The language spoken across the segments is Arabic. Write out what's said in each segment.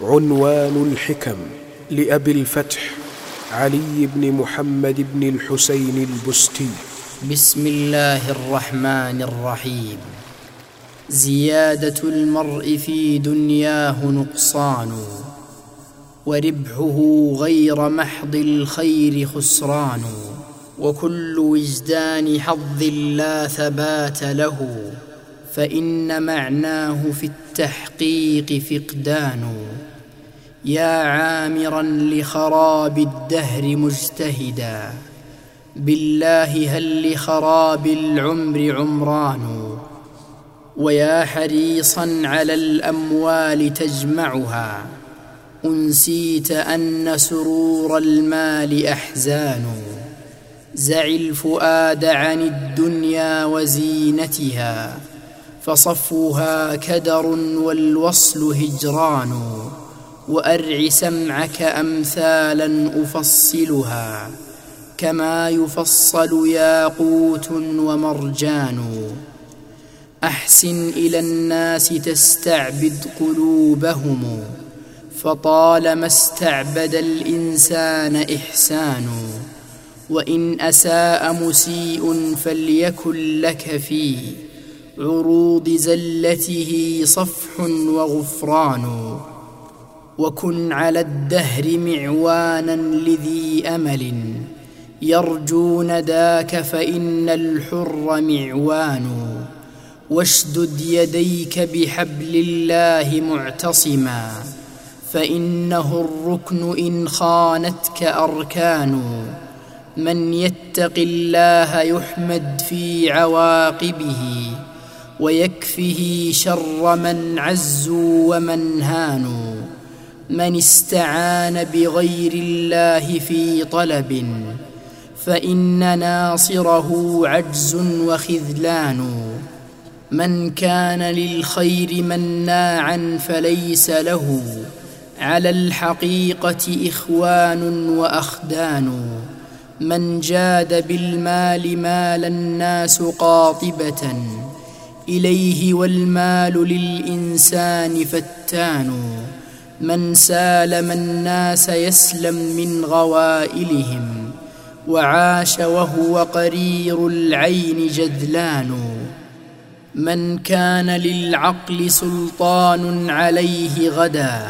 عنوان الحكم لأبي الفتح علي بن محمد بن الحسين البستي. بسم الله الرحمن الرحيم. زيادة المرء في دنياه نقصان وربحه غير محض الخير خسران وكل وجدان حظ لا ثبات له فإن معناه في التحقيق فقدان. يا عامرا لخراب الدهر مجتهدا. بالله هل لخراب العمر عمران؟ ويا حريصا على الأموال تجمعها. أنسيت أن سرور المال أحزان. زع الفؤاد عن الدنيا وزينتها. فصفوها كدر والوصل هجران. وأرع سمعك أمثالا أفصلها كما يفصل ياقوت ومرجان. أحسن إلى الناس تستعبد قلوبهم فطالما استعبد الإنسان إحسان. وإن أساء مسيء فليكن لك في عروض زلته صفح وغفران. وكن على الدهر معوانا لذي أمل. يرجو نداك فإن الحر معوان. واشدد يديك بحبل الله معتصما. فإنه الركن إن خانتك أركان. من يتق الله يحمد في عواقبه. ويكفه شر من عزوا ومن هانوا. من استعان بغير الله في طلب فإن ناصره عجز وخذلان. من كان للخير مناعا فليس له على الحقيقة إخوان وأخدان. من جاد بالمال مال الناس قاطبة إليه والمال للإنسان فتان. من سالم الناس يسلم من غوائلهم وعاش وهو قرير العين جذلان من كان للعقل سلطان عليه غدا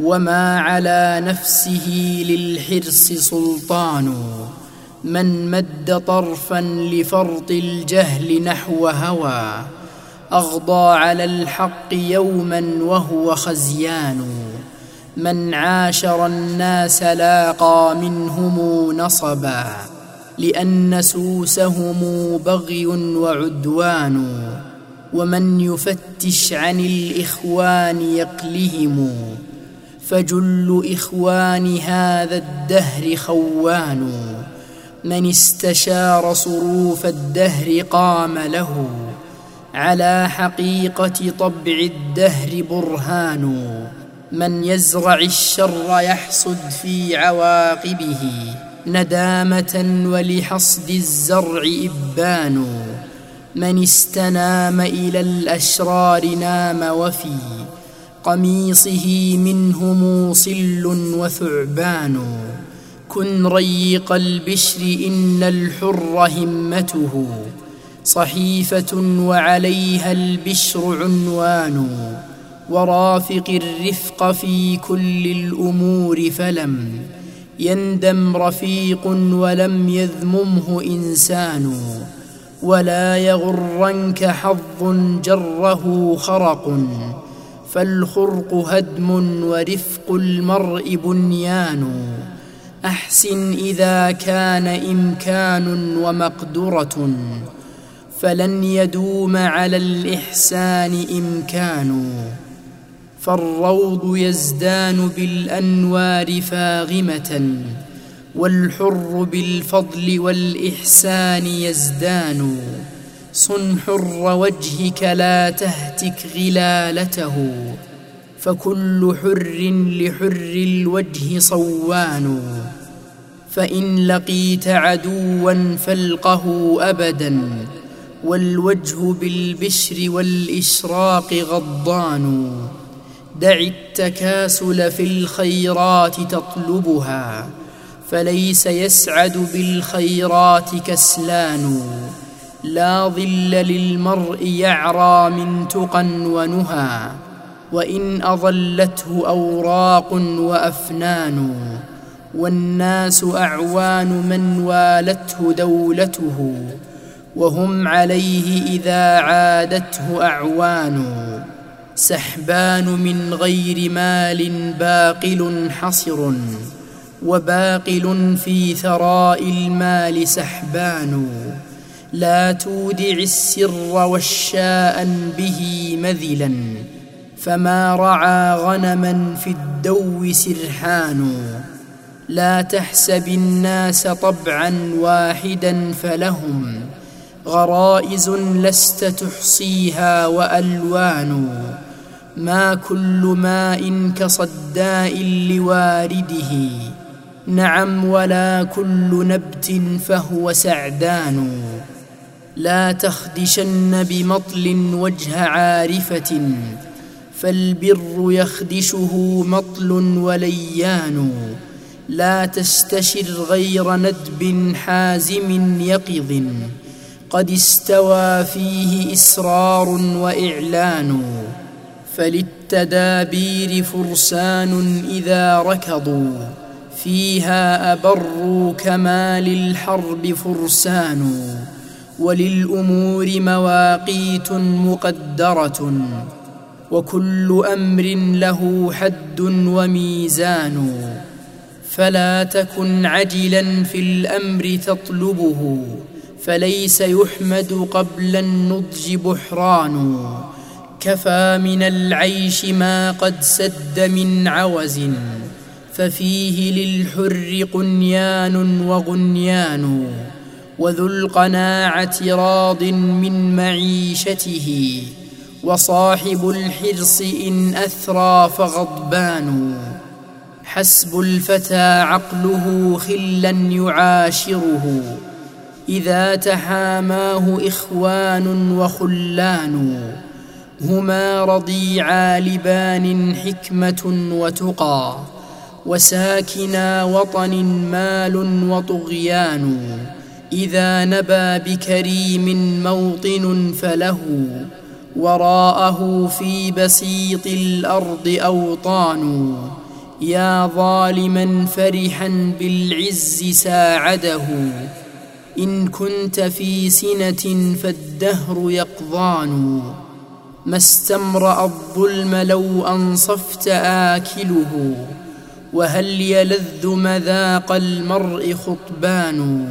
وما على نفسه للحرص سلطان. من مد طرفا لفرط الجهل نحو هوى أغضى على الحق يوما وهو خزيان. من عاشر الناس لاقى منهم نصبا لأن سوسهم بغي وعدوان. ومن يفتش عن الإخوان يقلهم فجل إخوان هذا الدهر خوان. من استشار صروف الدهر قام له. على حقيقة طبع الدهر برهان من يزرع الشر يحصد في عواقبه ندامة ولحصد الزرع إبان من استنام إلى الأشرار نام وفي قميصه منه موصل وثعبان كن ريق البشر إن الحر همته. صحيفة وعليها البشر عنوان ورافق الرفق في كل الأمور فلم يندم رفيق ولم يذممه إنسان ولا يغرنك حظ جره خرق فالخرق هدم ورفق المرء بنيان أحسن إذا كان إمكان ومقدرة فلن يدوم على الإحسان إمكان فالروض يزدان بالأنوار فاغمة والحر بالفضل والإحسان يزدان. صن حر وجهك لا تهتك غلالته فكل حر لحر الوجه صوان. فإن لقيت عدوا فالقه أبدا. والوجه بالبشر والإشراق غضان دع التكاسل في الخيرات تطلبها فليس يسعد بالخيرات كسلان. لا ظل للمرء يعرى من تقى ونهى وإن أظلته أوراق وأفنان. والناس أعوان من والته دولته. وهم عليه إذا عادته أعوان. سحبان من غير مال باقل حصر وباقل في ثراء المال سحبان. لا تودع السر والشاء به مذلا فما رعى غنما في الدو سرحان. لا تحسب الناس طبعا واحدا فلهم غرائز لست تحصيها وألوان. ما كل ماء كصداء لوارده. نعم ولا كل نبت فهو سعدان. لا تخدشن بمطل وجه عارفة. فالبر يخدشه مطل وليان. لا تستشر غير ندب حازم يقظ. قد استوى فيه إسرار وإعلان فللتدابير فرسان إذا ركضوا فيها أبروا كما للحرب فرسان وللأمور مواقيت مقدرة وكل أمر له حد وميزان فلا تكن عجلا في الأمر تطلبه. فليس يحمد قبل النضج بحران. كفى من العيش ما قد سد من عوز. ففيه للحر قنيان وغنيان. وذو القناعة راض من معيشته. وصاحب الحرص إن أثرى فغضبان. حسب الفتى عقله خلا يعاشره. إذا تحاماه إخوان وخلان هما رضيعا لبان حكمة وتقى وساكنا وطن مال وطغيان إذا نبى بكريم موطن فله وراءه في بسيط الأرض أوطان يا ظالما فرحا بالعز ساعده إن كنت في سنة فالدهر يقضان. ما استمرأ الظلم لو أنصفت آكله وهل يلذ مذاق المرء خطبان.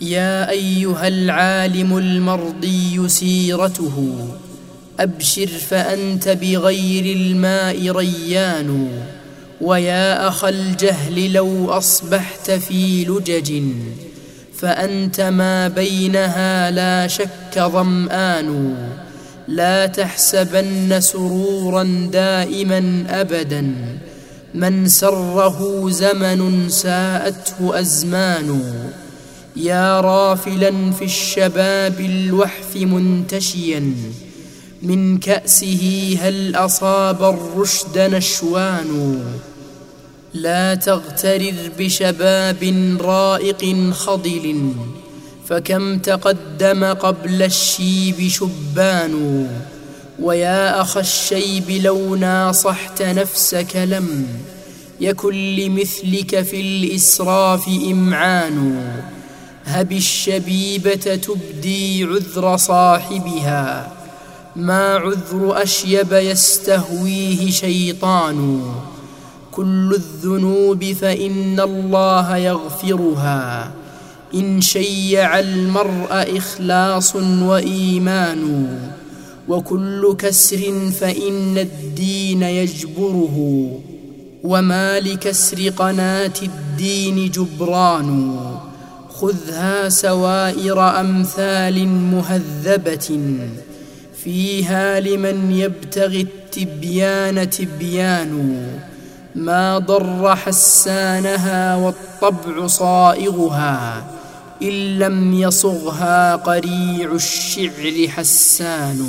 يا أيها العالم المرضي سيرته أبشر فأنت بغير الماء ريان. ويا اخا الجهل لو أصبحت في لجج. فأنت ما بينها لا شك ظمآن. لا تحسبن سرورا دائما أبدا. من سره زمن ساءته أزمان. يا رافلا في الشباب الوحف منتشيا. من كأسه هل أصاب الرشد نشوان. لا تغترر بشباب رائق خضل فكم تقدم قبل الشيب شبان ويا أخ الشيب لو ناصحت نفسك لم يكن لمثلك في الإسراف إمعان. هب الشبيبة تبدي عذر صاحبها ما عذر أشيب يستهويه شيطان. كل الذنوب فإن الله يغفرها. إن شيع المرء إخلاص وإيمان وكل كسر فإن الدين يجبره. وما لكسر قناة الدين جبران. خذها سوائر أمثال مهذبة. فيها لمن يبتغي التبيان تبيان. ما ضر حسانها والطبع صائغها إن لم يصغها قريع الشعر حسان.